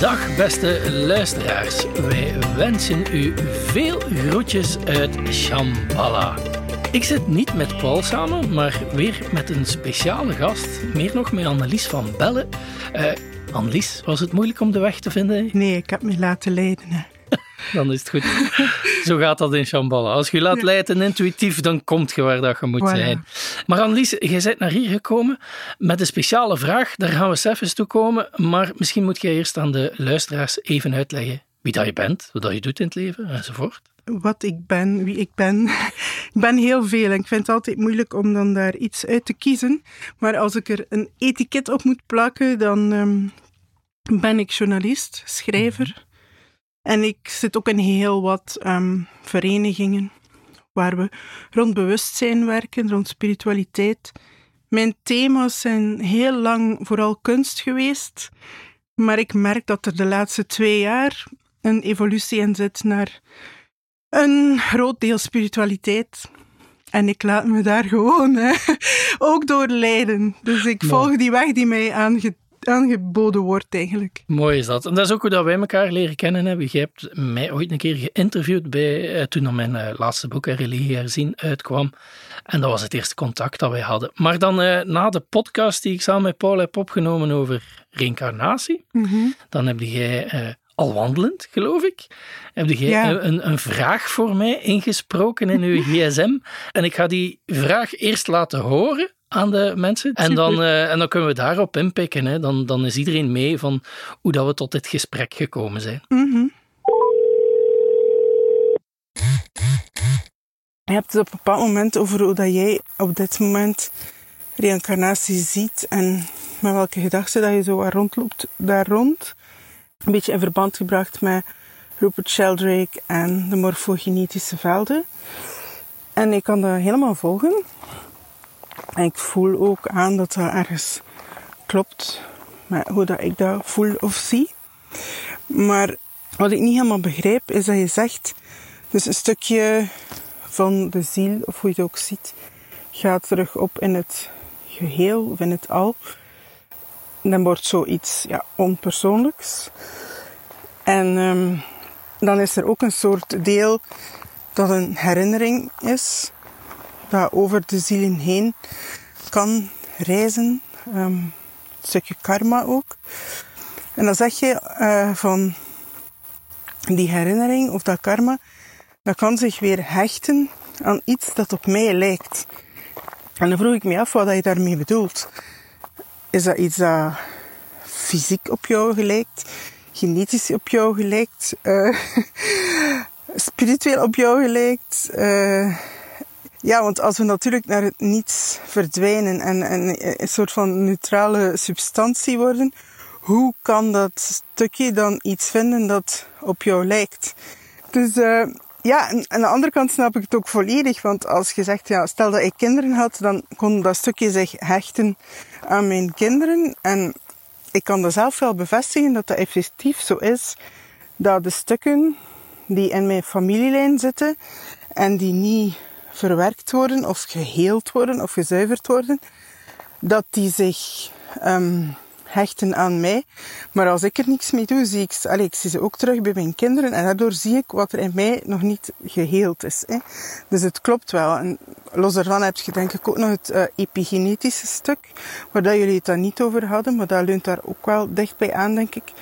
Dag beste luisteraars, wij wensen u veel groetjes uit Shambhala. Ik zit niet met Paul samen, maar weer met een speciale gast, meer nog met Annelies van Bellen. Uh, Annelies, was het moeilijk om de weg te vinden? Nee, ik heb me laten leiden. Dan is het goed. Zo gaat dat in Shambhala. Als je laat leiden intuïtief, dan komt je waar dat je moet zijn. Maar Annelies, jij bent naar hier gekomen met een speciale vraag. Daar gaan we zelfs toe komen. Maar misschien moet jij eerst aan de luisteraars even uitleggen wie dat je bent, wat dat je doet in het leven enzovoort. Wat ik ben, wie ik ben. ik ben heel veel en ik vind het altijd moeilijk om dan daar iets uit te kiezen. Maar als ik er een etiket op moet plakken, dan um, ben ik journalist, schrijver, en ik zit ook in heel wat um, verenigingen waar we rond bewustzijn werken, rond spiritualiteit. Mijn thema's zijn heel lang vooral kunst geweest, maar ik merk dat er de laatste twee jaar een evolutie in zit naar een groot deel spiritualiteit. En ik laat me daar gewoon hè, ook door leiden. Dus ik volg die weg die mij aangetrokken aangeboden wordt eigenlijk. Mooi is dat. En dat is ook hoe dat wij elkaar leren kennen hebben. Je hebt mij ooit een keer geïnterviewd bij, eh, toen mijn eh, laatste boek, Religie Herzien, uitkwam. En dat was het eerste contact dat wij hadden. Maar dan eh, na de podcast die ik samen met Paul heb opgenomen over reïncarnatie, mhm. dan heb jij al wandelend, geloof ik, heb jij een, een, vraag voor mij ingesproken in uw gsm. En ik ga die vraag eerst laten horen aan de mensen. En dan, uh, en dan kunnen we daarop inpikken. Hè. Dan, dan is iedereen mee van hoe dat we tot dit gesprek gekomen zijn. Mm Je hebt het op een bepaald moment over hoe dat jij op dit moment reïncarnatie ziet en met welke gedachten dat je zo rondloopt daar rond. Een beetje in verband gebracht met Rupert Sheldrake en de morfogenetische velden. En ik kan dat helemaal volgen. En ik voel ook aan dat dat ergens klopt met hoe dat ik dat voel of zie. Maar wat ik niet helemaal begrijp is dat je zegt, dus een stukje van de ziel, of hoe je het ook ziet, gaat terug op in het geheel of in het al. Dan wordt zoiets ja, onpersoonlijks. En um, dan is er ook een soort deel dat een herinnering is dat over de zielen heen kan reizen. Een stukje karma ook. En dan zeg je uh, van die herinnering of dat karma, dat kan zich weer hechten aan iets dat op mij lijkt. En dan vroeg ik me af wat je daarmee bedoelt. Is dat iets dat fysiek op jou gelijkt, genetisch op jou gelijkt, uh, spiritueel op jou gelijkt? Uh, ja, want als we natuurlijk naar het niets verdwijnen en, en een soort van neutrale substantie worden, hoe kan dat stukje dan iets vinden dat op jou lijkt? Dus uh, ja, en aan de andere kant snap ik het ook volledig, want als je zegt, ja, stel dat ik kinderen had, dan kon dat stukje zich hechten aan mijn kinderen. En ik kan dat zelf wel bevestigen dat dat effectief zo is, dat de stukken die in mijn familielijn zitten en die niet verwerkt worden of geheeld worden of gezuiverd worden, dat die zich um, hechten aan mij. Maar als ik er niks mee doe, zie ik, allez, ik zie ze ook terug bij mijn kinderen en daardoor zie ik wat er in mij nog niet geheeld is. Hè. Dus het klopt wel. En los daarvan heb je denk ik ook nog het uh, epigenetische stuk, waar dat jullie het dan niet over hadden, maar dat leunt daar ook wel dichtbij aan, denk ik.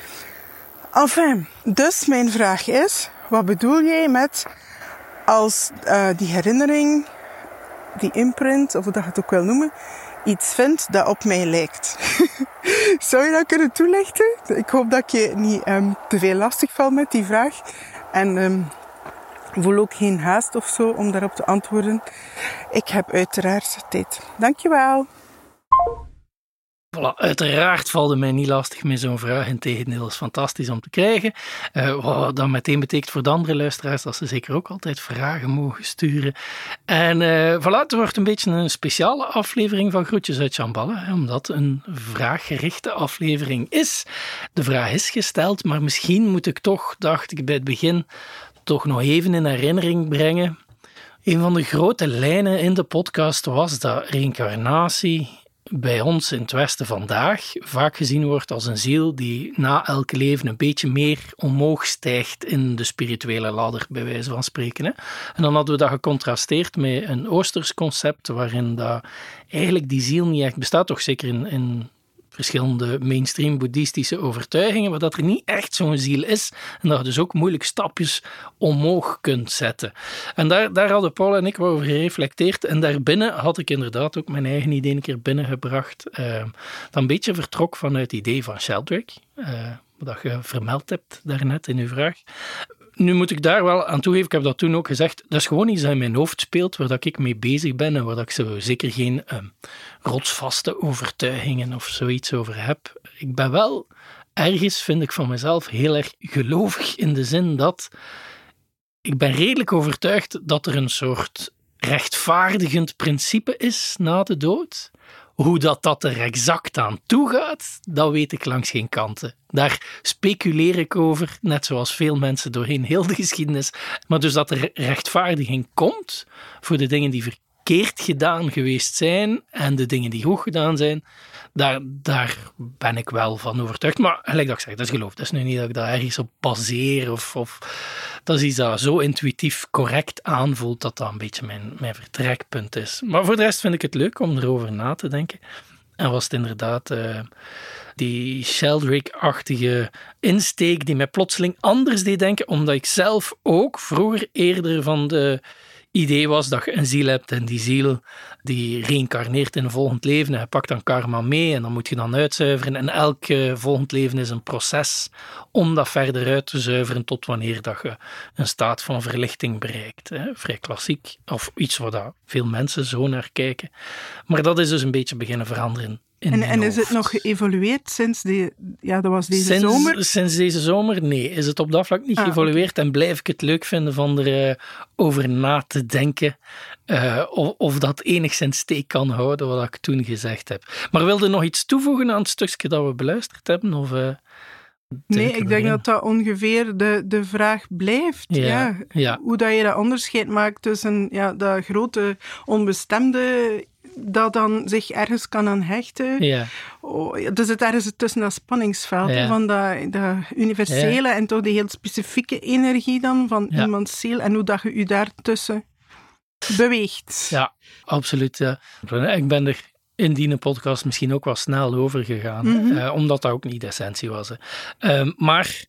Enfin, dus mijn vraag is, wat bedoel jij met als uh, die herinnering, die imprint, of hoe dat je het ook wil noemen, iets vindt dat op mij lijkt. Zou je dat kunnen toelichten? Ik hoop dat ik je niet um, te veel lastig valt met die vraag. En um, voel ook geen haast of zo om daarop te antwoorden. Ik heb uiteraard tijd. Dankjewel. Voilà, uiteraard valt mij niet lastig met zo'n vraag. Integendeel, is fantastisch om te krijgen. Uh, wat dan meteen betekent voor de andere luisteraars dat ze zeker ook altijd vragen mogen sturen. En uh, voilà, het wordt een beetje een speciale aflevering van Groetjes uit Chamballa, omdat een vraaggerichte aflevering is. De vraag is gesteld, maar misschien moet ik toch, dacht ik bij het begin, toch nog even in herinnering brengen. Een van de grote lijnen in de podcast was dat reïncarnatie bij ons in het Westen vandaag vaak gezien wordt als een ziel die na elk leven een beetje meer omhoog stijgt in de spirituele ladder, bij wijze van spreken. En dan hadden we dat gecontrasteerd met een Oosters concept, waarin dat eigenlijk die ziel niet echt bestaat, toch zeker in, in verschillende mainstream boeddhistische overtuigingen, maar dat er niet echt zo'n ziel is en dat je dus ook moeilijk stapjes omhoog kunt zetten. En daar, daar hadden Paul en ik over gereflecteerd en daarbinnen had ik inderdaad ook mijn eigen idee een keer binnengebracht, uh, dat een beetje vertrok vanuit het idee van Sheldrake, uh, wat je vermeld hebt daarnet in uw vraag nu moet ik daar wel aan toegeven, ik heb dat toen ook gezegd, dat is gewoon iets dat in mijn hoofd speelt, waar dat ik mee bezig ben en waar dat ik zo zeker geen um, rotsvaste overtuigingen of zoiets over heb. Ik ben wel ergens, vind ik van mezelf, heel erg gelovig in de zin dat ik ben redelijk overtuigd dat er een soort rechtvaardigend principe is na de dood. Hoe dat, dat er exact aan toe gaat, dat weet ik langs geen kanten. Daar speculeer ik over, net zoals veel mensen doorheen heel de geschiedenis. Maar dus dat er rechtvaardiging komt voor de dingen die verkeerd gedaan geweest zijn en de dingen die goed gedaan zijn, daar, daar ben ik wel van overtuigd. Maar gelijk dat ik zeg, dat is geloof. Dat is nu niet dat ik daar ergens op baseer of, of dat is iets dat zo intuïtief correct aanvoelt dat dat een beetje mijn, mijn vertrekpunt is. Maar voor de rest vind ik het leuk om erover na te denken. En was het inderdaad uh, die Sheldrake-achtige insteek die mij plotseling anders deed denken, omdat ik zelf ook vroeger eerder van de idee was dat je een ziel hebt en die ziel die reïncarneert in een volgend leven en je pakt dan karma mee en dan moet je dan uitzuiveren en elk uh, volgend leven is een proces om dat verder uit te zuiveren tot wanneer dat je een staat van verlichting bereikt. Vrij klassiek, of iets waar veel mensen zo naar kijken. Maar dat is dus een beetje beginnen veranderen en, en is het nog geëvolueerd sinds die, ja, dat was deze sinds, zomer? Sinds deze zomer, nee. Is het op dat vlak niet ah, geëvolueerd en blijf ik het leuk vinden van er over na te denken uh, of, of, dat enigszins steek kan houden wat ik toen gezegd heb. Maar wilde nog iets toevoegen aan het stukje dat we beluisterd hebben? Of, uh, nee, ik denk dat dat ongeveer de, de vraag blijft. Ja, ja. ja. Hoe dat je dat onderscheid maakt tussen ja, dat grote onbestemde dat dan zich ergens kan aan hechten. Ja. Oh, dus het ergens tussen dat spanningsveld van dat, dat universele en toch die heel specifieke energie dan van iemands ziel en hoe dat je je daartussen beweegt. Ja, absoluut. Ja. Ik ben er in die podcast misschien ook wel snel over gegaan, mhm. eh, omdat dat ook niet de essentie was. Uh, maar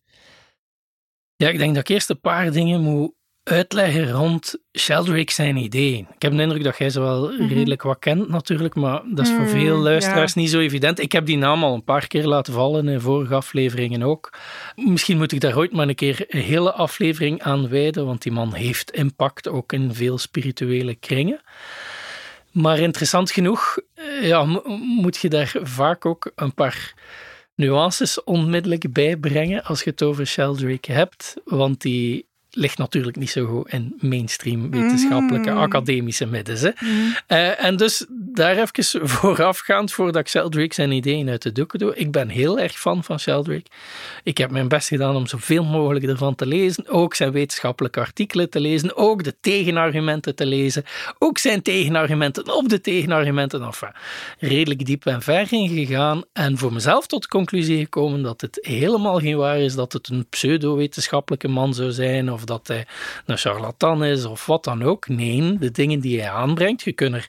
ja, ik denk dat ik eerst een paar dingen moet uitleggen rond Sheldrake zijn idee. Ik heb de indruk dat jij ze wel mhm. redelijk wat kent natuurlijk, maar dat is voor mhm, veel luisteraars niet zo evident. Ik heb die naam al een paar keer laten vallen in vorige afleveringen ook. Misschien moet ik daar ooit maar een keer een hele aflevering aan wijden, want die man heeft impact ook in veel spirituele kringen. Maar interessant genoeg eh, ja, moet je daar vaak ook een paar nuances onmiddellijk bijbrengen als je het over Sheldrake hebt, want die ligt natuurlijk niet zo goed in mainstream wetenschappelijke mm. academische middens. Hè. Mm. Uh, en dus daar even voorafgaand, voordat ik Sheldrake zijn ideeën uit de doeken doe. Ik ben heel erg fan van Sheldrake. Ik heb mijn best gedaan om zoveel mogelijk ervan te lezen. Ook zijn wetenschappelijke artikelen te lezen. Ook de tegenargumenten te lezen. Ook zijn tegenargumenten op de tegenargumenten. Enfin, redelijk diep en ver ingegaan. En voor mezelf tot de conclusie gekomen dat het helemaal geen waar is dat het een pseudo-wetenschappelijke man zou zijn. Of dat hij een charlatan is of wat dan ook. Nee, de dingen die hij aanbrengt, je kunt er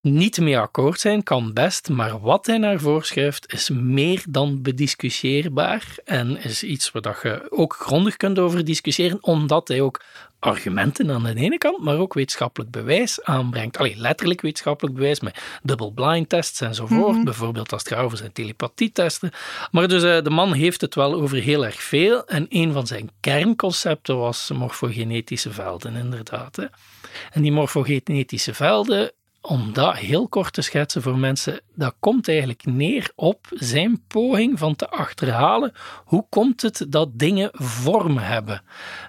niet mee akkoord zijn, kan best, maar wat hij naar voorschrijft is meer dan bediscussieerbaar en is iets waar je ook grondig kunt over discussiëren, omdat hij ook argumenten aan de ene kant, maar ook wetenschappelijk bewijs aanbrengt. Alleen letterlijk wetenschappelijk bewijs met double blind tests enzovoort. Mhm. Bijvoorbeeld als het gaat over zijn telepathietesten. Maar dus uh, de man heeft het wel over heel erg veel. En een van zijn kernconcepten was morfogenetische velden, inderdaad. Hè. En die morfogenetische velden om dat heel kort te schetsen voor mensen, dat komt eigenlijk neer op zijn poging van te achterhalen hoe komt het dat dingen vorm hebben.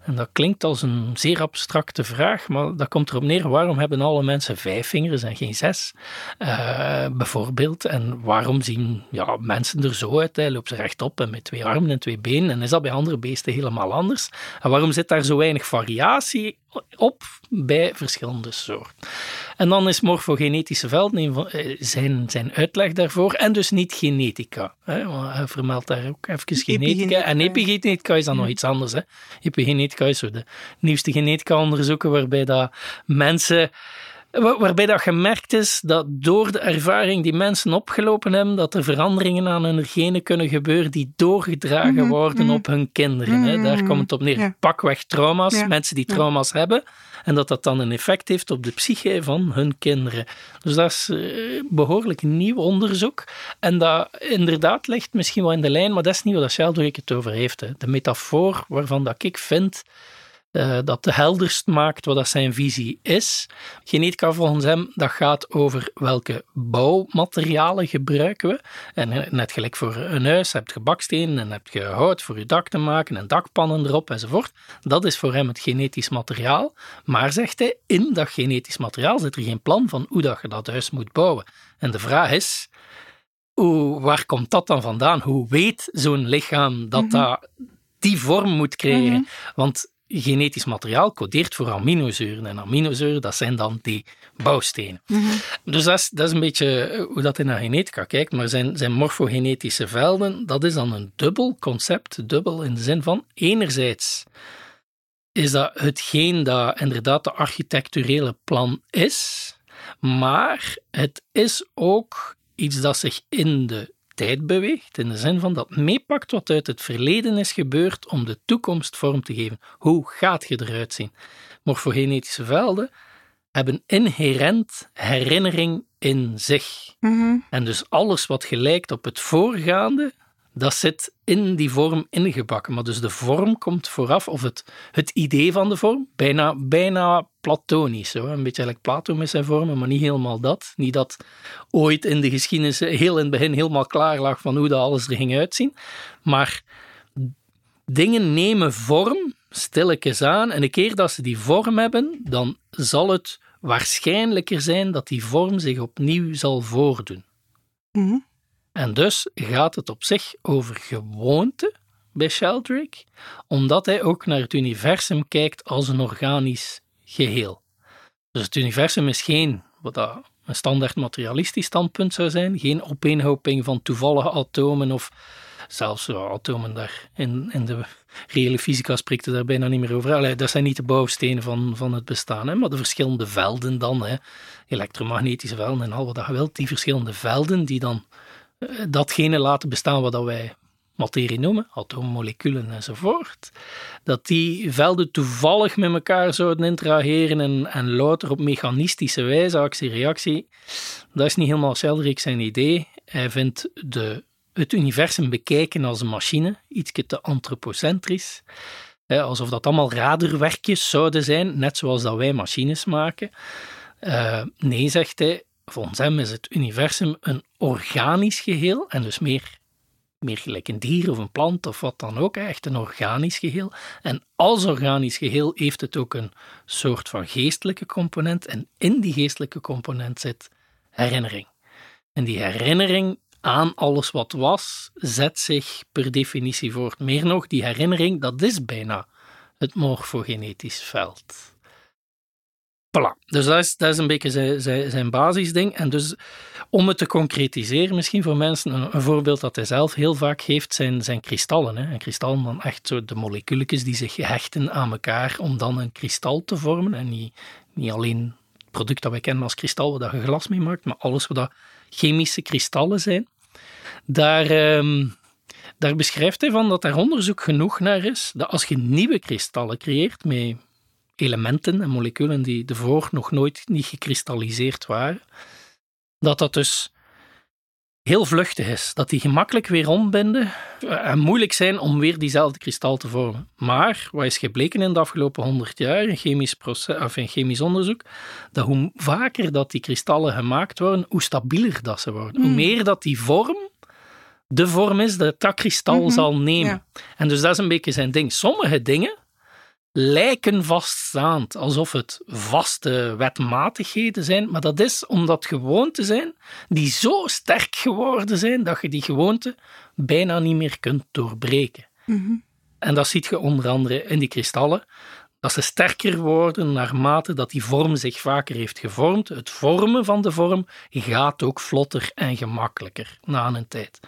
En dat klinkt als een zeer abstracte vraag, maar dat komt erop neer waarom hebben alle mensen vijf vingers en geen zes, uh, bijvoorbeeld. En waarom zien ja, mensen er zo uit, lopen ze rechtop en met twee armen en twee benen, en is dat bij andere beesten helemaal anders? En waarom zit daar zo weinig variatie op bij verschillende soorten? En dan is morfogenetische velden eh, zijn, zijn uitleg daarvoor. En dus niet genetica. Hè? hij vermeldt daar ook even genetica. En epigenetica is dan nog iets anders. Hè? Epigenetica is zo de nieuwste genetica-onderzoeken waarbij dat mensen Waarbij dat gemerkt is dat door de ervaring die mensen opgelopen hebben, dat er veranderingen aan hun genen kunnen gebeuren die doorgedragen mhm, worden mhm. op hun kinderen. Hè. Daar komt het op neer. Pakweg trauma's, mensen die trauma's hebben, en dat dat dan een effect heeft op de psyche van hun kinderen. Dus dat is uh, behoorlijk nieuw onderzoek. En dat inderdaad ligt misschien wel in de lijn, maar dat is niet wat Sheldrake het over heeft. Hè. De metafoor waarvan dat ik vind uh, dat de helderst maakt wat dat zijn visie is. Genetica volgens hem, dat gaat over welke bouwmaterialen gebruiken we. En eh, net gelijk voor een huis heb je bakstenen en heb je hout voor je dak te maken en dakpannen erop enzovoort. Dat is voor hem het genetisch materiaal. Maar zegt hij, in dat genetisch materiaal zit er geen plan van hoe dat je dat huis moet bouwen. En de vraag is, hoe, waar komt dat dan vandaan? Hoe weet zo'n lichaam dat mhm. dat die vorm moet krijgen? Mhm. Want genetisch materiaal codeert voor aminozuren. En aminozuren, dat zijn dan die bouwstenen. Mhm. Dus dat is, dat is een beetje hoe dat in naar genetica kijkt. Maar zijn, zijn morfogenetische velden, dat is dan een dubbel concept. Dubbel in de zin van, enerzijds is dat hetgeen dat inderdaad de architecturele plan is, maar het is ook iets dat zich in de tijd beweegt, in de zin van dat meepakt wat uit het verleden is gebeurd om de toekomst vorm te geven. Hoe gaat je eruit zien? Morfogenetische velden hebben inherent herinnering in zich. Mhm. En dus alles wat gelijkt op het voorgaande, dat zit in die vorm ingebakken. Maar dus de vorm komt vooraf, of het, het idee van de vorm, bijna, bijna platonisch. Zo. Een beetje eigenlijk Plato met zijn vormen, maar niet helemaal dat. Niet dat ooit in de geschiedenis heel in het begin helemaal klaar lag van hoe dat alles er ging uitzien. Maar dingen nemen vorm, stilletjes aan, en een keer dat ze die vorm hebben, dan zal het waarschijnlijker zijn dat die vorm zich opnieuw zal voordoen. Mm en dus gaat het op zich over gewoonte bij Sheldrake, omdat hij ook naar het universum kijkt als een organisch geheel. Dus het universum is geen, wat dat een standaard materialistisch standpunt zou zijn, geen opeenhoping van toevallige atomen of zelfs atomen daar in, in de reële fysica spreekt er daar bijna niet meer over. Allee, dat zijn niet de bouwstenen van, van het bestaan, hè, maar de verschillende velden dan, hè, elektromagnetische velden en al wat je wilt, die verschillende velden die dan datgene laten bestaan wat wij materie noemen, atoommoleculen enzovoort, dat die velden toevallig met elkaar zouden interageren en, en louter op mechanistische wijze, actie-reactie, dat is niet helemaal Sheldrake zijn idee. Hij vindt de, het universum bekijken als een machine, iets te antropocentrisch, alsof dat allemaal raderwerkjes zouden zijn, net zoals dat wij machines maken. Uh, nee, zegt hij, volgens hem is het universum een organisch geheel en dus meer, meer gelijk een dier of een plant of wat dan ook, echt een organisch geheel. En als organisch geheel heeft het ook een soort van geestelijke component en in die geestelijke component zit herinnering. En die herinnering aan alles wat was, zet zich per definitie voort. Meer nog, die herinnering, dat is bijna het morfogenetisch veld. Dus dat is, dat is een beetje zijn, zijn, basisding. En dus om het te concretiseren, misschien voor mensen, een, voorbeeld dat hij zelf heel vaak geeft, zijn, zijn kristallen. Hè. En kristallen dan echt zo de moleculetjes die zich hechten aan elkaar om dan een kristal te vormen. En niet, niet alleen het product dat wij kennen als kristal, waar je glas mee maakt, maar alles wat chemische kristallen zijn. Daar, um, daar beschrijft hij van dat er onderzoek genoeg naar is, dat als je nieuwe kristallen creëert met elementen en moleculen die ervoor nog nooit niet gekristalliseerd waren, dat dat dus heel vluchtig is. Dat die gemakkelijk weer ombinden eh, en moeilijk zijn om weer diezelfde kristal te vormen. Maar wat is gebleken in de afgelopen honderd jaar in chemisch, proces, of in chemisch onderzoek, dat hoe vaker dat die kristallen gemaakt worden, hoe stabieler dat ze worden. Hoe hmm. meer dat die vorm de vorm is dat dat kristal mhm. zal nemen. En dus dat is een beetje zijn ding. Sommige dingen lijken vaststaand, alsof het vaste wetmatigheden zijn, maar dat is omdat gewoonten zijn die zo sterk geworden zijn dat je die gewoonte bijna niet meer kunt doorbreken. Mhm. En dat ziet je onder andere in die kristallen, dat ze sterker worden naarmate dat die vorm zich vaker heeft gevormd. Het vormen van de vorm gaat ook vlotter en gemakkelijker na een tijd.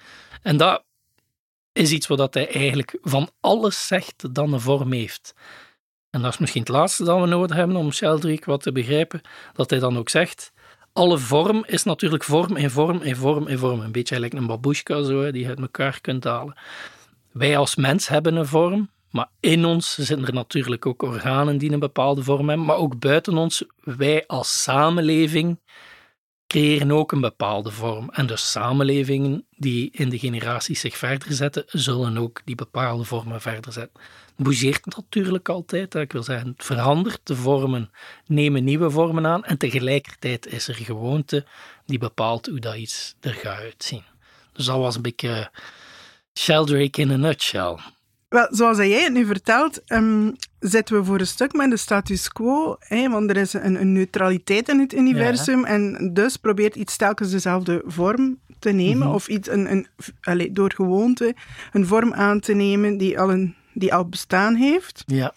En dat is iets wat hij eigenlijk van alles zegt dat een vorm heeft. En dat is misschien het laatste dat we nodig hebben om Sheldrake wat te begrijpen, dat hij dan ook zegt, alle vorm is natuurlijk vorm in vorm in vorm in vorm. Een beetje gelijk een babushka zo, die je uit elkaar kunt halen. Wij als mens hebben een vorm, maar in ons zitten er natuurlijk ook organen die een bepaalde vorm hebben, maar ook buiten ons, wij als samenleving creëren ook een bepaalde vorm. En dus samenlevingen die in de generaties zich verder zetten, zullen ook die bepaalde vormen verder zetten. Het bougeert natuurlijk altijd, ik wil zeggen, het verandert, de vormen nemen nieuwe vormen aan en tegelijkertijd is er gewoonte die bepaalt hoe dat iets er gaat uitzien. Dus dat was een beetje Sheldrake in a nutshell. Wel, zoals jij het nu vertelt, um, zitten we voor een stuk met de status quo. Hè, want er is een, een neutraliteit in het universum. En dus probeert iets telkens dezelfde vorm te nemen. Mhm. Of iets een, een, allez, door gewoonte een vorm aan te nemen die al, een, die al bestaan heeft. Ja.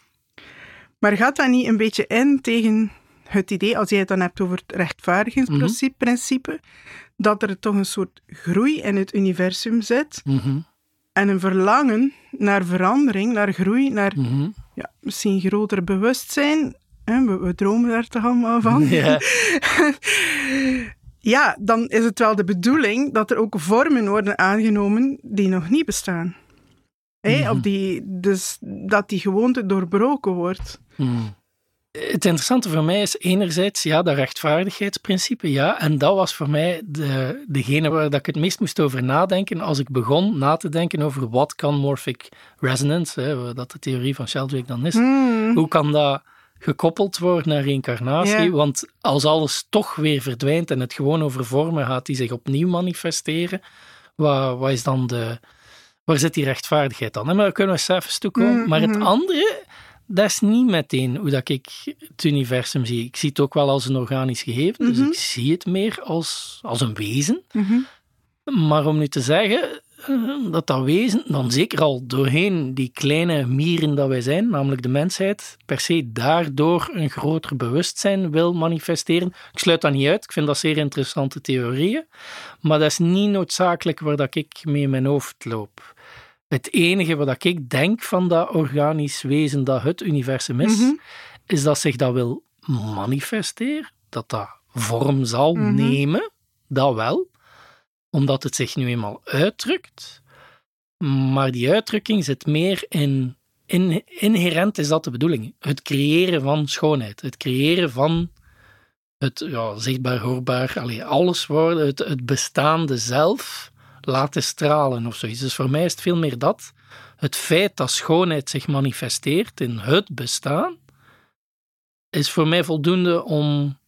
Maar gaat dat niet een beetje in tegen het idee, als jij het dan hebt over het rechtvaardigingsprincipe, mm dat er toch een soort groei in het universum zit? Mm en een verlangen naar verandering, naar groei, naar mhm. Ja, misschien groter bewustzijn. We, we, dromen daar toch allemaal van. Ja. ja, dan is het wel de bedoeling dat er ook vormen worden aangenomen die nog niet bestaan. Mm Of die, dus dat die gewoonte doorbroken wordt. Mhm het interessante voor mij is enerzijds ja, dat rechtvaardigheidsprincipe, ja, en dat was voor mij de, degene waar dat ik het meest moest over nadenken als ik begon na te denken over wat kan morphic resonance, hè, dat de theorie van Sheldrake dan is. Hmm. Hoe kan dat gekoppeld worden naar reïncarnatie? Want als alles toch weer verdwijnt en het gewoon over vormen gaat die zich opnieuw manifesteren, wat, wat is dan de... Waar zit die rechtvaardigheid dan? Maar daar kunnen we zelfs toe komen. Hmm, maar het hmm. andere dat is niet meteen hoe dat ik het universum zie. Ik zie het ook wel als een organisch gegeven, dus Mhm. ik zie het meer als, als een wezen. Mhm. Maar om nu te zeggen eh, dat dat wezen dan zeker al doorheen die kleine mieren dat wij zijn, namelijk de mensheid, per se daardoor een groter bewustzijn wil manifesteren. Ik sluit dat niet uit, ik vind dat zeer interessante theorieën, maar dat is niet noodzakelijk waar dat ik mee in mijn hoofd loop. Het enige wat ik denk van dat organisch wezen dat het universum is, Mhm. is dat zich dat wil manifesteren, dat dat vorm zal Mhm. nemen, dat wel, omdat het zich nu eenmaal uitdrukt. Maar die uitdrukking zit meer in, in inherent is dat de bedoeling. Het creëren van schoonheid, het creëren van het ja, zichtbaar, hoorbaar, allee, alles worden, het, het bestaande zelf laten stralen of zoiets. Dus voor mij is het veel meer dat. Het feit dat schoonheid zich manifesteert in het bestaan, is voor mij voldoende om,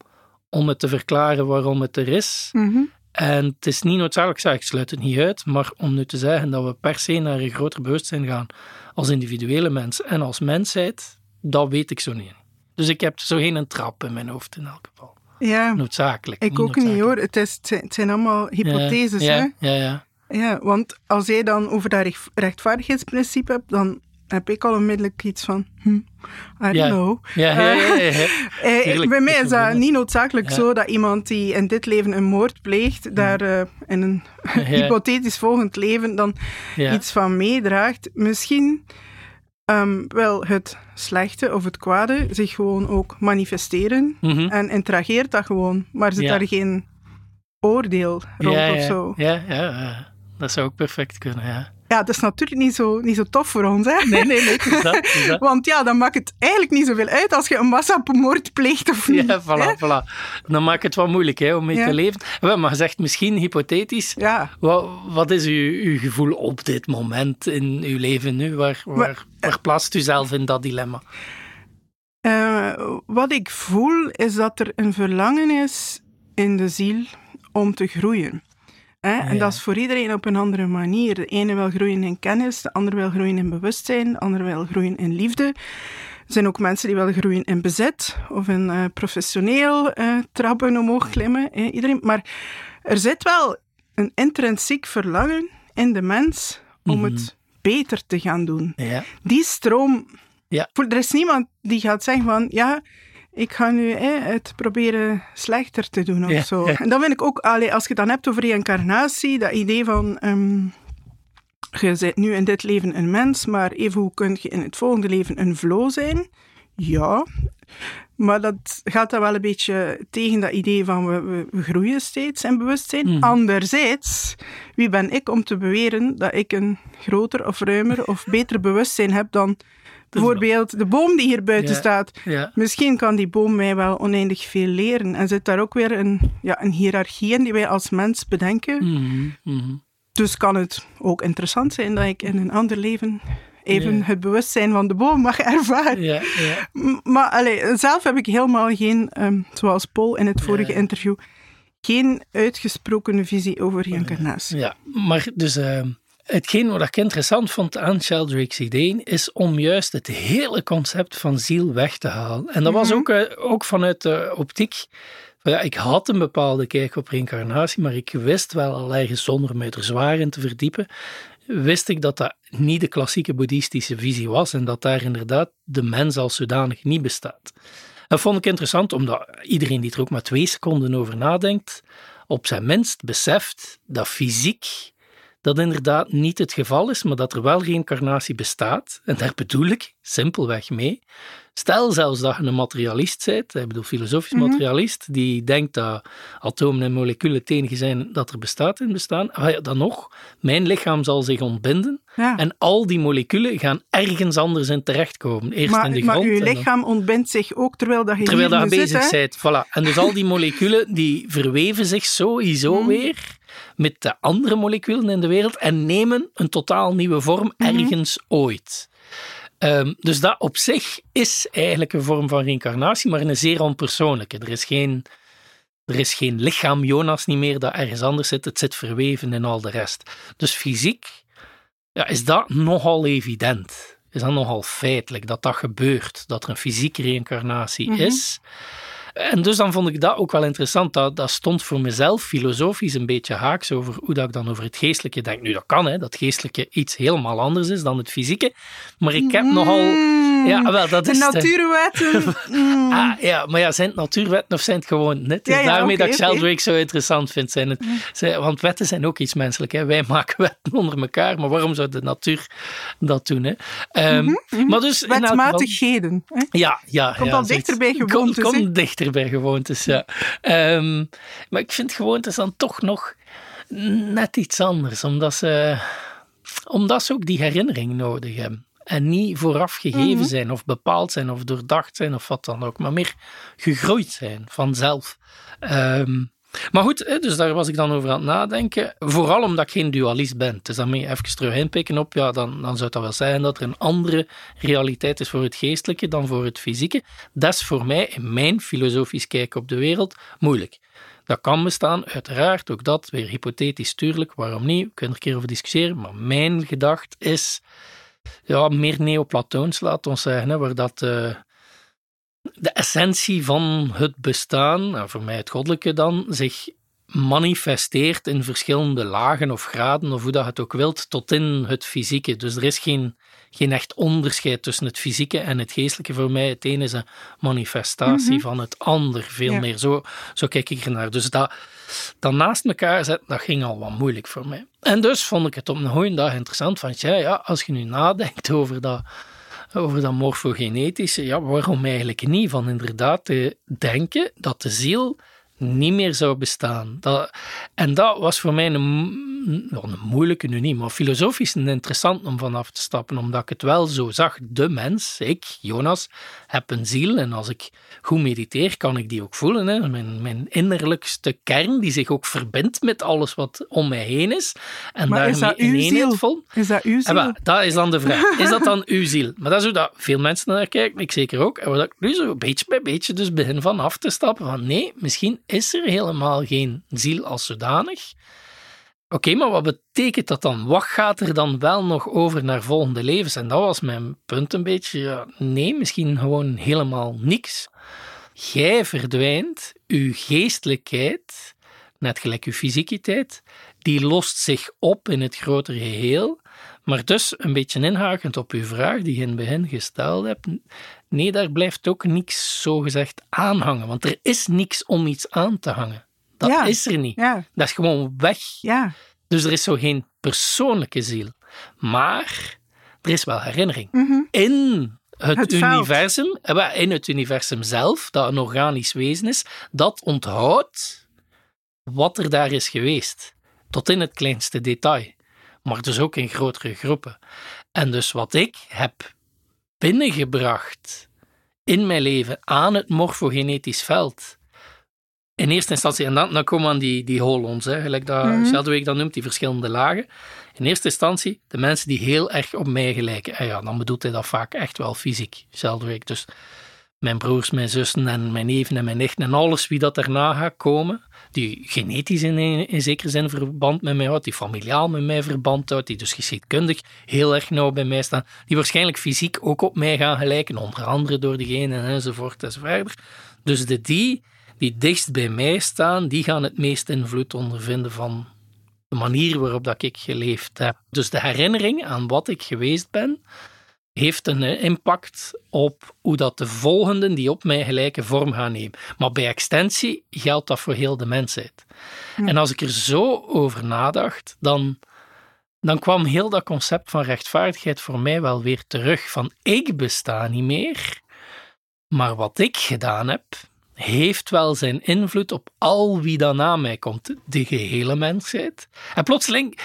om het te verklaren waarom het er is. Mhm. En het is niet noodzakelijk, zeg, ik sluit het niet uit, maar om nu te zeggen dat we per se naar een groter bewustzijn gaan als individuele mens en als mensheid, dat weet ik zo niet. Dus ik heb zo geen trap in mijn hoofd in elk geval. Ja, Noodzakelijk. ik ook niet hoor. Het, is, het, zijn, het zijn allemaal hypotheses. ja, Hè? Ja, ja. Ja, want als jij dan over dat recht- rechtvaardigheidsprincipe hebt, dan heb ik al onmiddellijk iets van, hm, I don't know. Ja, ja, ja. Eh, Tuurlijk, bij mij is dat niet noodzakelijk zo dat iemand die in dit leven een moord pleegt, daar eh, in een hypothetisch volgend leven dan iets van meedraagt. Misschien ehm, wel het slechte of het kwade zich gewoon ook manifesteren Mhm. en interageert dat gewoon, maar zit Ja. daar geen oordeel rond ja, of zo. Ja, ja, ja. dat zou ook perfect kunnen, ja. Ja, dat is natuurlijk niet zo, niet zo tof voor ons, hè? Nee, nee, nee, het is dat. het is dat. Want ja, dan maakt het eigenlijk niet zoveel uit als je een massamoord pleegt of niet. Ja, voilà, voilà. Dan maakt het wat moeilijk hè, om mee Ja. te leven. Wel, Maar zegt misschien hypothetisch, Ja. wat, wat is uw, uw gevoel op dit moment in uw leven nu? Waar, waar, waar plaatst u zelf in dat dilemma? Eh, wat ik voel is dat er een verlangen is in de ziel om te groeien. Hè? En Ja. dat is voor iedereen op een andere manier. De ene wil groeien in kennis, de ander wil groeien in bewustzijn, de ander wil groeien in liefde. Er zijn ook mensen die willen groeien in bezit of in eh, professioneel eh, trappen omhoog klimmen. hè. Iedereen. Maar er zit wel een intrinsiek verlangen in de mens om Mhm. het beter te gaan doen. Ja, Die stroom Ja. Er is niemand die gaat zeggen van, ja, ik ga nu hè, het proberen slechter te doen of Ja, zo. ja. En dan vind ik ook, allee, als je het dan hebt over reïncarnatie, dat idee van, ehm, je bent nu in dit leven een mens, maar even hoe kun je in het volgende leven een vlo zijn? Ja, maar dat gaat dan wel een beetje tegen dat idee van we, we, we groeien steeds in bewustzijn. Mhm. Anderzijds, wie ben ik om te beweren dat ik een groter of ruimer of beter bewustzijn heb dan bijvoorbeeld de boom die hier buiten Ja. staat? Ja. Misschien kan die boom mij wel oneindig veel leren. En zit daar ook weer een, ja, een hiërarchie in die wij als mens bedenken. Mhm, mhm. Dus kan het ook interessant zijn dat ik in een ander leven even Ja. het bewustzijn van de boom mag ervaren. Ja, ja. Maar allee, zelf heb ik helemaal geen, ehm, zoals Paul in het vorige interview, geen uitgesproken visie over reïncarnatie. Ja, maar dus ehm, hetgeen wat ik interessant vond aan Sheldrake's idee is om juist het hele concept van ziel weg te halen. En dat was Mhm. ook, eh, ook vanuit de optiek. van Ja, ik had een bepaalde kijk op reïncarnatie, maar ik wist wel al ergens zonder me er zwaar in te verdiepen, wist ik dat dat niet de klassieke boeddhistische visie was en dat daar inderdaad de mens als zodanig niet bestaat. Dat vond ik interessant, omdat iedereen die er ook maar twee seconden over nadenkt, op zijn minst beseft dat fysiek dat inderdaad niet het geval is, maar dat er wel reïncarnatie bestaat. En daar bedoel ik simpelweg mee. Stel zelfs dat je een materialist bent, ik bedoel filosofisch Mhm. materialist, die denkt dat atomen en moleculen het enige zijn dat er bestaat in bestaan. Ah ja, dan nog, mijn lichaam zal zich ontbinden Ja. en al die moleculen gaan ergens anders in terechtkomen. Eerst maar in de maar grond. en dan- lichaam ontbindt zich ook terwijl dat je Terwijl dat je bezig zit, bent. Voilà. En dus al die moleculen die verweven zich sowieso Mhm. weer met de andere moleculen in de wereld en nemen een totaal nieuwe vorm Mhm. ergens ooit. Ehm, dus dat op zich is eigenlijk een vorm van reïncarnatie, maar een zeer onpersoonlijke. Er is geen, er is geen lichaam Jonas niet meer dat ergens anders zit. Het zit verweven in al de rest. Dus fysiek ja, is dat nogal evident. Is dat nogal feitelijk dat dat gebeurt, dat er een fysieke reïncarnatie Mhm. is. En dus dan vond ik dat ook wel interessant. Dat, dat stond voor mezelf filosofisch een beetje haaks over hoe dat ik dan over het geestelijke denk. Nu, dat kan, hè, dat geestelijke iets helemaal anders is dan het fysieke. Maar ik heb nogal... Mm. Ja, wel, dat de is... de- natuurwetten. mm. Ah, ja, maar ja, zijn het natuurwetten of zijn het gewoon net? Ja, ja, daarmee dat ik. Sheldrake zo interessant vind. Zijn het, zij- want wetten zijn ook iets menselijk. Hè. Wij maken wetten onder elkaar, maar waarom zou de natuur dat doen? Hè? Ehm, Maar dus, in elk geval- Wetmatigheden. Hè? ja, ja. Komt al zoiets. dichter bij gewoontes, Kom, hè? Dichter bij gewoontes, ja. Ehm, maar ik vind gewoontes dan toch nog net iets anders, omdat ze, omdat ze ook die herinnering nodig hebben. En niet vooraf gegeven Mhm. zijn, of bepaald zijn, of doordacht zijn, of wat dan ook, maar meer gegroeid zijn vanzelf. Ehm, maar goed, dus daar was ik dan over aan het nadenken. Vooral omdat ik geen dualist ben. Dus daarmee even terug inpikken op, ja, dan, dan zou dat wel zijn dat er een andere realiteit is voor het geestelijke dan voor het fysieke. Dat is voor mij, in mijn filosofisch kijk op de wereld, moeilijk. Dat kan bestaan, uiteraard, ook dat, weer hypothetisch, tuurlijk, waarom niet? We kunnen er een keer over discussiëren, maar mijn gedacht is, ja, meer neoplatoons, laat ons zeggen, hè, waar dat... eh, de essentie van het bestaan, nou voor mij het goddelijke dan, zich manifesteert in verschillende lagen of graden, of hoe dat je het ook wilt, tot in het fysieke. Dus er is geen, geen echt onderscheid tussen het fysieke en het geestelijke. Voor mij, het ene is een manifestatie Mhm. van het ander, veel Ja. meer. Zo, zo kijk ik ernaar. Dus dat, dat naast elkaar zetten, dat ging al wat moeilijk voor mij. En dus vond ik het op een goede dag interessant, van ja, ja, als je nu nadenkt over dat over dat morfogenetische, ja, waarom eigenlijk niet? Van inderdaad te denken dat de ziel niet meer zou bestaan. Dat, en dat was voor mij een, ja, een moeilijke nu niet, maar filosofisch een interessant om vanaf te stappen, omdat ik het wel zo zag. De mens, ik, Jonas, heb een ziel en als ik goed mediteer, kan ik die ook voelen. Hè? Mijn, mijn innerlijkste kern, die zich ook verbindt met alles wat om mij heen is. En Maar is daarmee dat uw ziel? vol. Is dat uw Ah, ziel? wel, dat is dan de vraag. Is dat dan uw ziel? Maar dat is hoe dat veel mensen naar kijken, ik zeker ook. En waar ik nu zo beetje bij beetje dus begin van af te stappen van nee, misschien is er helemaal geen ziel als zodanig. Oké, maar wat betekent dat dan? Wat gaat er dan wel nog over naar volgende levens? En dat was mijn punt een beetje. Nee, misschien gewoon helemaal niks. Jij verdwijnt, uw geestelijkheid, net gelijk uw fysiekiteit, die lost zich op in het grotere geheel. Maar dus, een beetje inhakend op uw vraag die je in het begin gesteld hebt, nee, daar blijft ook niks zogezegd aan hangen. Want er is niks om iets aan te hangen. Dat Ja. is er niet. Ja, Dat is gewoon weg. ja, Dus er is zo geen persoonlijke ziel. Maar er is wel herinnering. Mhm. In het, universum, eh, in het universum zelf, dat een organisch wezen is, dat onthoudt wat er daar is geweest. Tot in het kleinste detail. Maar dus ook in grotere groepen. En dus wat ik heb binnengebracht in mijn leven aan het morfogenetisch veld. In eerste instantie, en dan, dan komen we aan die, die holons, hè, gelijk dat Mhm. Sheldwick dat noemt, die verschillende lagen. In eerste instantie de mensen die heel erg op mij gelijken. En ja, dan bedoelt hij dat vaak echt wel fysiek, Sheldwick. Dus mijn broers, mijn zussen en mijn neven en mijn nichten en alles wie dat daarna gaat komen, die genetisch in, in zekere zin verband met mij houdt, die familiaal met mij verband houdt, die dus geschiedkundig heel erg nauw bij mij staan, die waarschijnlijk fysiek ook op mij gaan gelijken, onder andere door de genen enzovoort enzovoort. Dus de die die dichtst bij mij staan, die gaan het meest invloed ondervinden van de manier waarop dat ik geleefd heb. Dus de herinnering aan wat ik geweest ben, heeft een eh, impact op hoe dat de volgenden die op mij gelijke vorm gaan nemen. Maar bij extensie geldt dat voor heel de mensheid. En als ik er zo over nadacht, dan, dan kwam heel dat concept van rechtvaardigheid voor mij wel weer terug. Van ik besta niet meer, maar wat ik gedaan heb, heeft wel zijn invloed op al wie dan na mij komt, de gehele mensheid. En plotseling,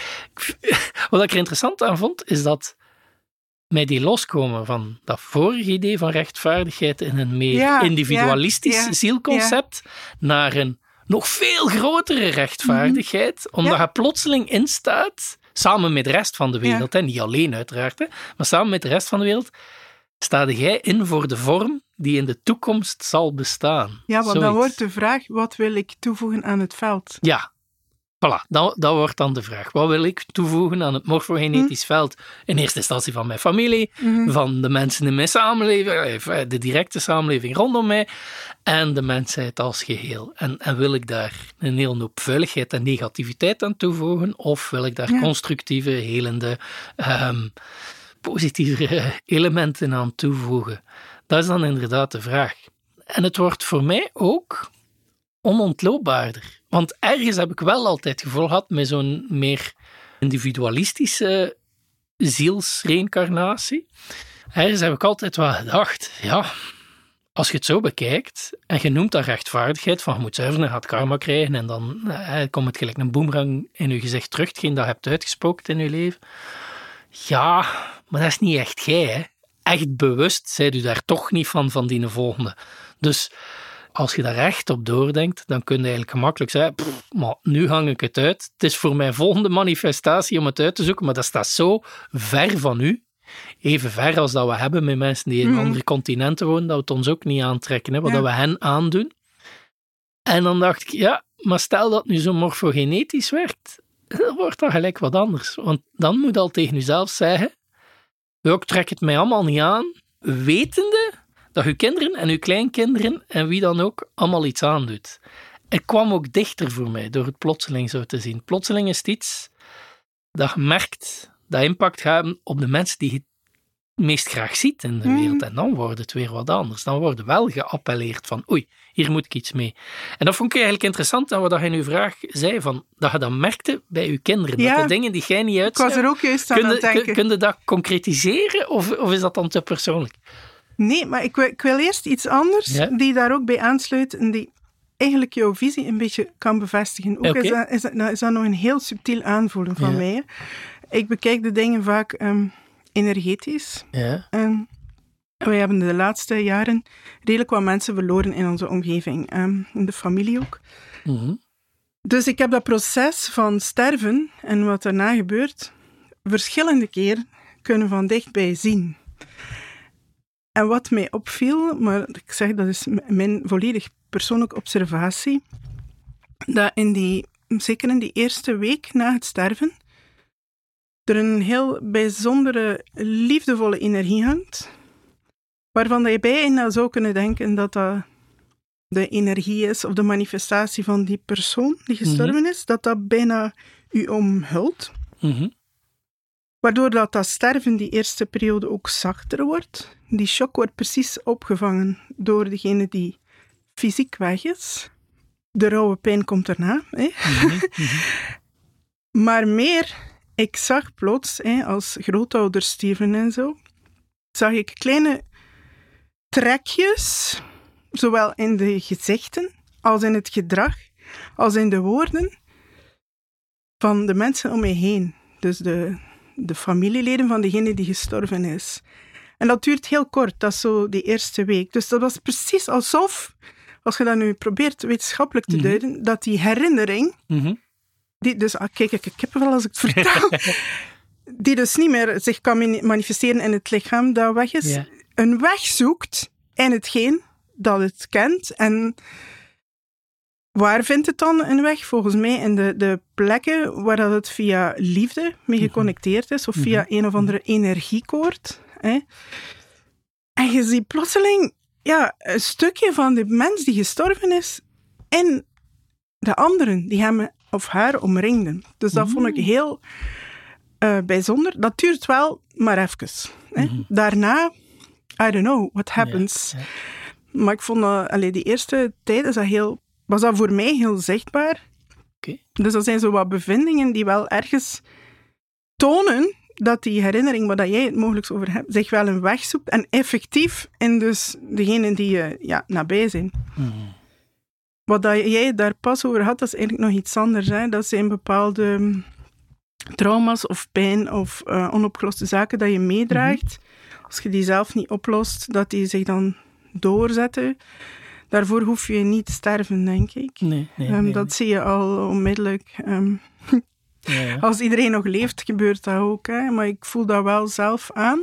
wat ik er interessant aan vond, is dat mij die loskomen van dat vorige idee van rechtvaardigheid in een meer Ja, individualistisch ja, ja, zielconcept naar een nog veel grotere rechtvaardigheid, omdat Ja. je plotseling instaat, samen met de rest van de wereld, hè, niet alleen uiteraard, hè, maar samen met de rest van de wereld, sta jij in voor de vorm die in de toekomst zal bestaan. ja, want dan wordt de vraag, wat wil ik toevoegen aan het veld? Ja, voilà, dat, dat wordt dan de vraag. Wat wil ik toevoegen aan het morfogenetisch veld? In eerste instantie van mijn familie, Mhm. van de mensen in mijn samenleving, eh, de directe samenleving rondom mij en de mensheid als geheel. En, en wil ik daar een hele hoop vuiligheid en negativiteit aan toevoegen, of wil ik daar Ja. constructieve, helende, ehm, positieve elementen aan toevoegen? Dat is dan inderdaad de vraag. En het wordt voor mij ook onontloopbaarder. Want ergens heb ik wel altijd het gevoel gehad met zo'n meer individualistische zielsreïncarnatie. Ergens heb ik altijd wel gedacht, ja, als je het zo bekijkt en je noemt dat rechtvaardigheid, van je moet zuiveren en gaat karma krijgen en dan eh, komt het gelijk een boemerang in je gezicht terug, hetgeen dat je hebt uitgesproken in je leven. Ja, maar dat is niet echt jij, hè. Echt bewust zijt u daar toch niet van, van die volgende. Dus als je daar echt op doordenkt, dan kun je eigenlijk gemakkelijk zeggen, "Pff, maar nu hang ik het uit. Het is voor mijn volgende manifestatie om het uit te zoeken, maar dat staat zo ver van u. Even ver als dat we hebben met mensen die in Mhm. andere continenten wonen, dat we het ons ook niet aantrekken, hè, wat Ja. we hen aandoen. En dan dacht ik, ja, maar stel dat nu zo morfogenetisch werkt, dan wordt dat gelijk wat anders. Want dan moet je al tegen jezelf zeggen, ik trek het mij allemaal niet aan, wetende dat uw kinderen en uw kleinkinderen en wie dan ook allemaal iets aandoet. Het kwam ook dichter voor mij door het plotseling zo te zien. Plotseling is het iets dat je merkt dat impact gaat hebben op de mensen die je het meest graag ziet in de Mhm. wereld. En dan wordt het weer wat anders. Dan wordt wel geappelleerd van oei, hier moet ik iets mee. En dat vond ik eigenlijk interessant aan wat je in uw vraag zei, van, dat je dat merkte bij uw kinderen. Ja. Dat de dingen die jij niet Ik was er ook juist aan kun aan je, het denken. kun, kun je dat concretiseren of, of is dat dan te persoonlijk? Nee, maar ik wil, ik wil eerst iets anders Ja. die daar ook bij aansluit en die eigenlijk jouw visie een beetje kan bevestigen. Ook is, dat, is, dat, nou, is dat nog een heel subtiel aanvoelen van Ja. mij. hè. Ik bekijk de dingen vaak ehm, energetisch. Ja. En wij hebben de laatste jaren redelijk wat mensen verloren in onze omgeving. ehm, in de familie ook. Mhm. Dus ik heb dat proces van sterven en wat daarna gebeurt, verschillende keren kunnen van dichtbij zien. En wat mij opviel, maar ik zeg dat is mijn volledig persoonlijke observatie, dat in die, zeker in die eerste week na het sterven, er een heel bijzondere, liefdevolle energie hangt, waarvan dat je bijna zou kunnen denken dat dat de energie is of de manifestatie van die persoon die gestorven is, dat dat bijna u omhult. Mhm. Waardoor dat, dat sterven die eerste periode ook zachter wordt. Die shock wordt precies opgevangen door degene die fysiek weg is. De rauwe pijn komt erna. Hè? maar meer, ik zag plots, hè, als grootouders stierven en zo, zag ik kleine trekjes, zowel in de gezichten als in het gedrag, als in de woorden van de mensen om me heen. Dus de, de familieleden van degene die gestorven is. En dat duurt heel kort, dat is zo die eerste week. Dus dat was precies alsof, als je dat nu probeert wetenschappelijk te mhm. duiden, dat die herinnering, mhm. die dus, ah, kijk, ik, ik heb wel als ik het vertel, die dus niet meer zich kan manifesteren in het lichaam dat weg is, een weg zoekt in hetgeen dat het kent. En waar vindt het dan een weg? Volgens mij in de, de plekken waar dat het via liefde mee mhm. geconnecteerd is, of via een of andere energiekoord. Hè. En je ziet plotseling ja, een stukje van de mens die gestorven is in de anderen die hem of haar omringden. Dus dat vond ik mm. heel uh, bijzonder. Dat duurt wel maar even. Hè. Mhm. Daarna, I don't know what happens. Maar ik vond allee, die eerste tijd is dat heel, was dat voor mij heel zichtbaar. Okay. Dus dat zijn zo wat bevindingen die wel ergens tonen dat die herinnering waar jij het mogelijk over hebt, zich wel een weg zoekt en effectief in dus degenen die je ja, nabij zijn. Mm. Wat dat jij daar pas over had, dat is eigenlijk nog iets anders. Hè? Dat zijn bepaalde trauma's of pijn of uh, onopgeloste zaken dat je meedraagt. Mhm. Als je die zelf niet oplost, dat die zich dan doorzetten. Daarvoor hoef je niet te sterven, denk ik. Nee, nee, um, dat zie je al onmiddellijk. Um, ja, Als iedereen nog leeft, gebeurt dat ook. Hè. Maar ik voel dat wel zelf aan.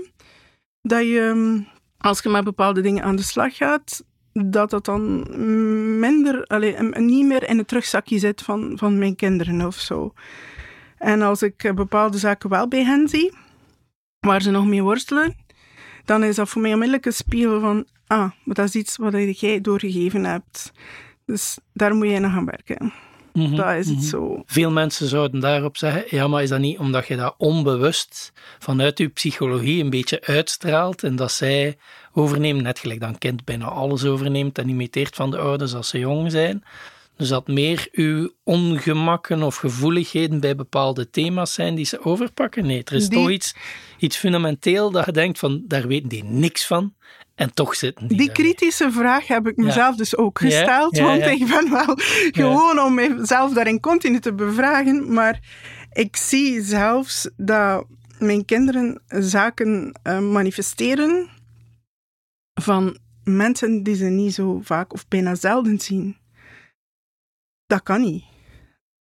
Dat je, ehm, als je met bepaalde dingen aan de slag gaat, dat dat dan minder, allez, niet meer in het terugzakje zit van, van mijn kinderen of zo. En als ik eh, bepaalde zaken wel bij hen zie, waar ze nog mee worstelen, dan is dat voor mij onmiddellijk een spiegel van, ah, maar dat is iets wat jij doorgegeven hebt. Dus daar moet je nog gaan werken. Mm dat is het mhm. zo. Veel mensen zouden daarop zeggen, ja, maar is dat niet omdat je dat onbewust vanuit je psychologie een beetje uitstraalt en dat zij overnemen, net gelijk dan kind bijna alles overneemt en imiteert van de ouders als ze jong zijn. Dus dat meer uw ongemakken of gevoeligheden bij bepaalde thema's zijn die ze overpakken? Nee, er is toch iets, iets fundamenteel dat je denkt van, daar weten die niks van. En toch zitten die. Die kritische vraag heb ik mezelf dus ook gesteld. want ik ben wel gewoon om mezelf daarin continu te bevragen. Maar ik zie zelfs dat mijn kinderen zaken uh, manifesteren van mensen die ze niet zo vaak of bijna zelden zien. Dat kan niet.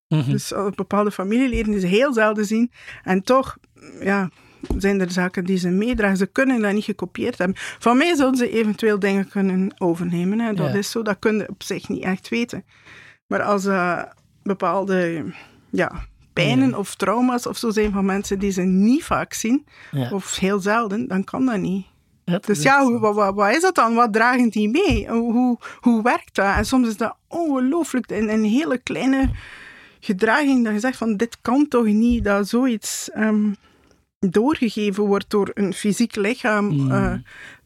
Mm Dus bepaalde familieleden die ze heel zelden zien. En toch, ja, zijn er zaken die ze meedragen. Ze kunnen dat niet gekopieerd hebben. Van mij zouden ze eventueel dingen kunnen overnemen. Hè. Dat is zo, dat kun je op zich niet echt weten. Maar als uh, bepaalde ja, pijnen of trauma's of zo zijn van mensen die ze niet vaak zien, of heel zelden, dan kan dat niet. dus ja, hoe, wat, wat, is dat dan? Wat dragen die mee? Hoe, hoe werkt dat? En soms is dat ongelooflijk in een hele kleine gedraging dat je zegt van dit kan toch niet, dat zoiets ehm, doorgegeven wordt door een fysiek lichaam, mm. uh,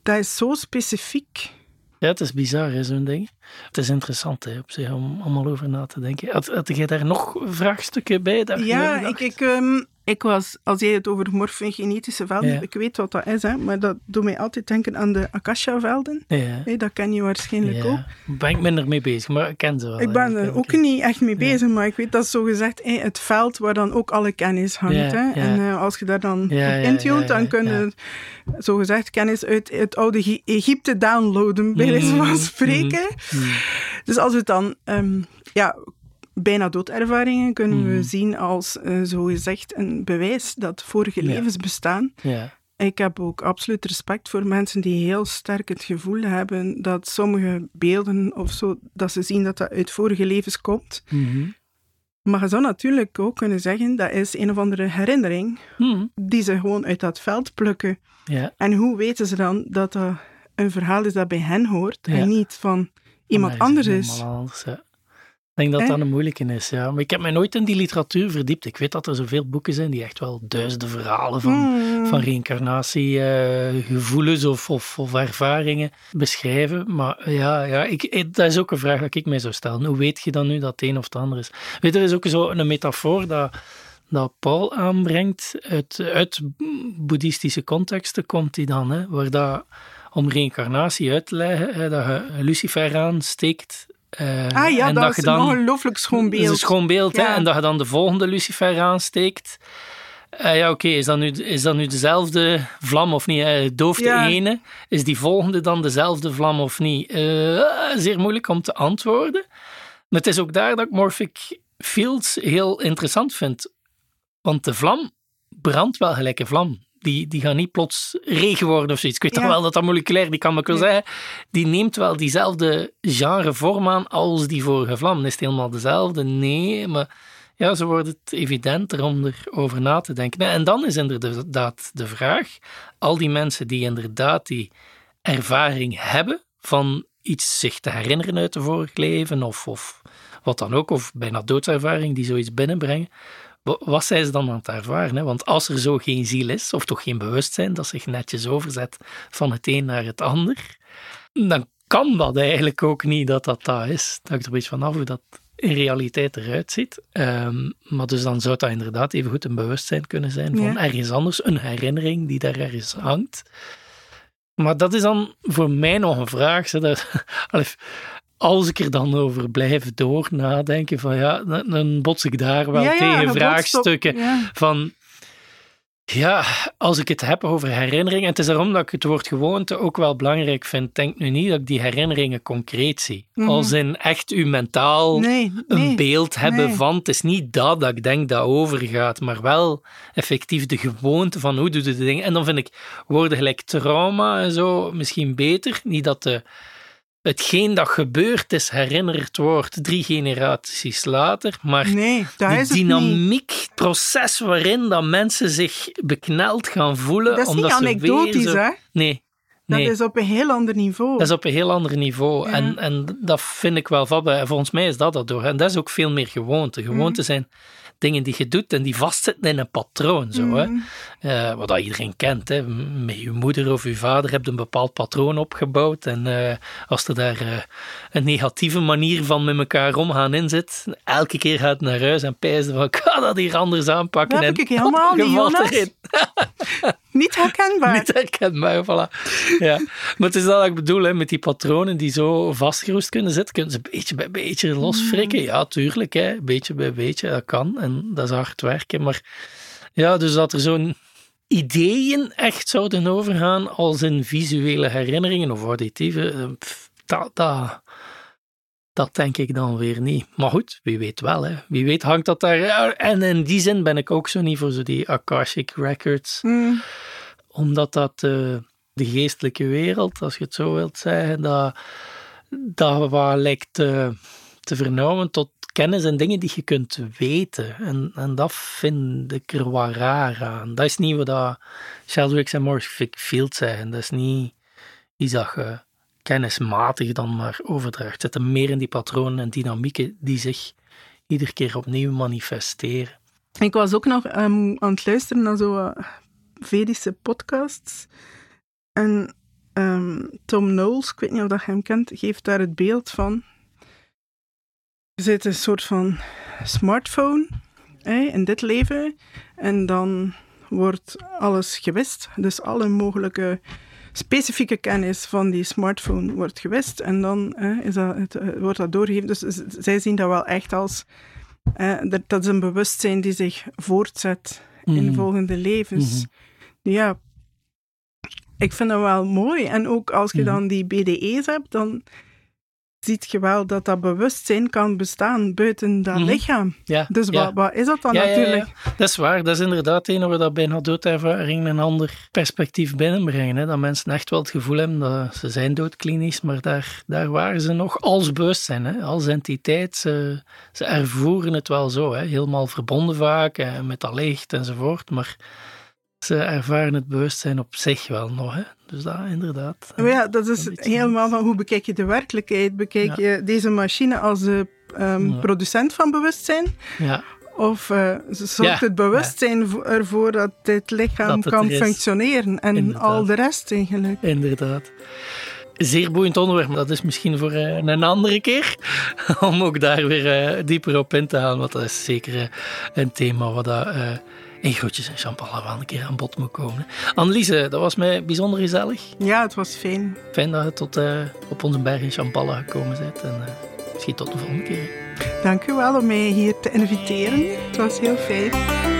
dat is zo specifiek. Ja, het is bizar, zo'n ding. Het is interessant hè, op zich om allemaal over na te denken. Had, had jij daar nog vraagstukken bij? ja, ik, ik, um, ik was, als jij het over morfogenetische velden, ik weet wat dat is, hè, maar dat doet mij altijd denken aan de Akasha-velden. Ja. dat ken je waarschijnlijk ja. ook. Ben ik minder mee bezig, maar ik ken ze wel. Ik ben er ook niet echt mee bezig, maar ik weet dat zo gezegd het veld waar dan ook alle kennis hangt. Hè. En uh, als je daar dan op intunt, dan kun je zo gezegd kennis uit het oude Egypte downloaden, bij wijze van mm-hmm. spreken. Mm-hmm. Dus als het dan um, ja, bijna doodervaringen kunnen we hmm. zien als uh, zo gezegd een bewijs dat vorige levens bestaan. Ja. Ik heb ook absoluut respect voor mensen die heel sterk het gevoel hebben dat sommige beelden of zo, dat ze zien dat dat uit vorige levens komt. Mm Maar je zou natuurlijk ook kunnen zeggen dat is een of andere herinnering hmm. die ze gewoon uit dat veld plukken. Ja. En hoe weten ze dan dat dat een verhaal is dat bij hen hoort en niet van iemand anders is? Anders, ja. Denk dat dat een moeilijke is, ja. Maar ik heb mij nooit in die literatuur verdiept. Ik weet dat er zoveel boeken zijn die echt wel duizenden verhalen van, Hmm. van reïncarnatie, eh, gevoelens of, of, of ervaringen beschrijven. Maar ja, ja ik, dat is ook een vraag dat ik mij zou stellen. Hoe weet je dan nu dat het een of het ander is? Weet je, er is ook zo een metafoor dat, dat Paul aanbrengt. Uit, uit boeddhistische contexten komt die dan, hè, waar dat, om reïncarnatie uit te leggen, hè, dat je Lucifer aansteekt. Eh, Ah ja, en dat, is je een ongelooflijk schoon dat is beeld. een schoon beeld, hè? En dat je dan de volgende Lucifer aansteekt. Eh, ja, oké, is, dat nu, is dat nu dezelfde vlam of niet? Eh, dooft Ja. de ene, is die volgende dan dezelfde vlam of niet? Zeer moeilijk om te antwoorden. Maar het is ook daar dat ik Morphic Fields heel interessant vind. Want de vlam brandt wel gelijk een vlam. Die, die gaat niet plots regen worden of zoiets. Ik weet toch Ja. wel dat dat moleculair, die kan me wel Ja. zeggen, die neemt wel diezelfde genre vorm aan als die vorige vlam. Is het helemaal dezelfde? Nee, maar ja, zo wordt het evidenter om erover na te denken. En dan is inderdaad de vraag, al die mensen die inderdaad die ervaring hebben van iets zich te herinneren uit de vorig leven of, of wat dan ook, of bijna doodservaring die zoiets binnenbrengen, wat zijn ze dan aan het ervaren? Hè? Want als er zo geen ziel is, of toch geen bewustzijn dat zich netjes overzet van het een naar het ander, dan kan dat eigenlijk ook niet dat dat dat is. Dat hangt er een beetje vanaf hoe dat in realiteit eruit ziet. Ehm, maar dus dan zou dat inderdaad even goed een bewustzijn kunnen zijn van Ja. ergens anders, een herinnering die daar ergens hangt. Maar dat is dan voor mij nog een vraag. Hè, dat, als ik er dan over blijf door nadenken, van ja, dan, bots ik daar wel Ja, tegen vraagstukken ja. van ja, als ik het heb over herinneringen, en het is daarom dat ik het woord gewoonte ook wel belangrijk vind, denk nu niet dat ik die herinneringen concreet zie. Mhm. Als in echt u mentaal Nee, een nee. beeld hebben nee. van, het is niet dat dat ik denk dat overgaat, maar wel effectief de gewoonte van hoe doe je de dingen. En dan vind ik woorden gelijk trauma en zo misschien beter. Niet dat de, hetgeen dat gebeurd is herinnerd wordt drie generaties later, maar Nee, dat niet. dynamiek, het proces waarin dat mensen zich bekneld gaan voelen. Dat is niet omdat ze anekdotisch, zo... hè? Nee, Dat nee. is op een heel ander niveau. Dat is op een heel ander niveau. Ja. En, en dat vind ik wel vatbaar. En volgens mij is dat dat door. En dat is ook veel meer gewoonte. Mhm. Gewoonten zijn dingen die je doet en die vastzitten in een patroon. Zo, hè? Mhm. Eh, wat dat iedereen kent. Hè? Met je moeder of je vader heb je een bepaald patroon opgebouwd. En eh, als er daar eh, een negatieve manier van met elkaar omgaan in zit, elke keer gaat het naar huis en pijzen van ik ga dat hier anders aanpakken. Dat heb en ik helemaal niet, Jonas. Niet herkenbaar. Niet herkenbaar, voilà. Ja. Maar het is dat wat ik bedoel, hè, met die patronen die zo vastgeroest kunnen zitten, kunnen ze beetje bij beetje losfrikken. Ja, tuurlijk, hè, beetje bij beetje, dat kan. En dat is hard werken. Maar ja, dus dat er zo'n ideeën echt zouden overgaan als in visuele herinneringen of auditieve, eh, dat, dat, dat denk ik dan weer niet. Maar goed, wie weet wel. Hè. Wie weet hangt dat daar... En in die zin ben ik ook zo niet voor zo die Akashic Records Mm. omdat dat eh, de geestelijke wereld, als je het zo wilt zeggen, dat, dat wat lijkt te, te vernauwen tot kennis en dingen die je kunt weten. En, en dat vind ik er wat raar aan. Dat is niet wat Sheldrick en Morphic Field zeggen. Dat is niet iets dat je kennismatig dan maar overdraagt. Zit er meer in die patronen en dynamieken die zich iedere keer opnieuw manifesteren. Ik was ook nog ehm, aan het luisteren naar zo wat Vedische podcasts. En ehm, Tom Knowles, ik weet niet of dat je hem kent, geeft daar het beeld van. Er zit een soort van smartphone in dit leven. En dan wordt alles gewist. Dus alle mogelijke specifieke kennis van die smartphone wordt gewist. En dan is dat, het, eh, wordt dat doorgegeven. Dus zij zien dat wel echt als... eh, dat, dat is een bewustzijn die zich voortzet in Mm. volgende levens. Mhm. Ja, ik vind dat wel mooi. En ook als je Mhm. dan die BDE's hebt, dan ziet je wel dat dat bewustzijn kan bestaan buiten dat Mhm. lichaam. Ja, Dus ja. wat, wat is dat dan Ja, natuurlijk? Dat is waar. Dat is inderdaad een waar dat bijna doodervaring een ander perspectief binnenbrengen. Hè. Dat mensen echt wel het gevoel hebben dat ze zijn doodklinisch, maar daar, daar waren ze nog als bewustzijn, hè. als entiteit. Ze, ze ervoeren het wel zo, hè. helemaal verbonden vaak eh, met dat licht enzovoort, maar ze ervaren het bewustzijn op zich wel nog. Hè. Dus dat inderdaad. Maar ja, dat is helemaal van hoe bekijk je de werkelijkheid? Bekijk Ja. je deze machine als de ehm, producent van bewustzijn. Ja. Of uh, zorgt Ja, het bewustzijn vo- ervoor dat dit lichaam Dat kan er functioneren en Inderdaad. al de rest eigenlijk. Inderdaad. Zeer boeiend onderwerp, maar dat is misschien voor eh, een andere keer. Om ook daar weer eh, dieper op in te gaan, want dat is zeker eh, een thema wat dat, in Groetjes en Champagne wel een keer aan bod moet komen. Anneliese, dat was mij bijzonder gezellig. Ja, het was fijn. Fijn dat je tot eh, op onze berg in Champagne gekomen bent. En eh, misschien tot de volgende keer. Dank u wel om mij hier te inviteren. Het was heel fijn.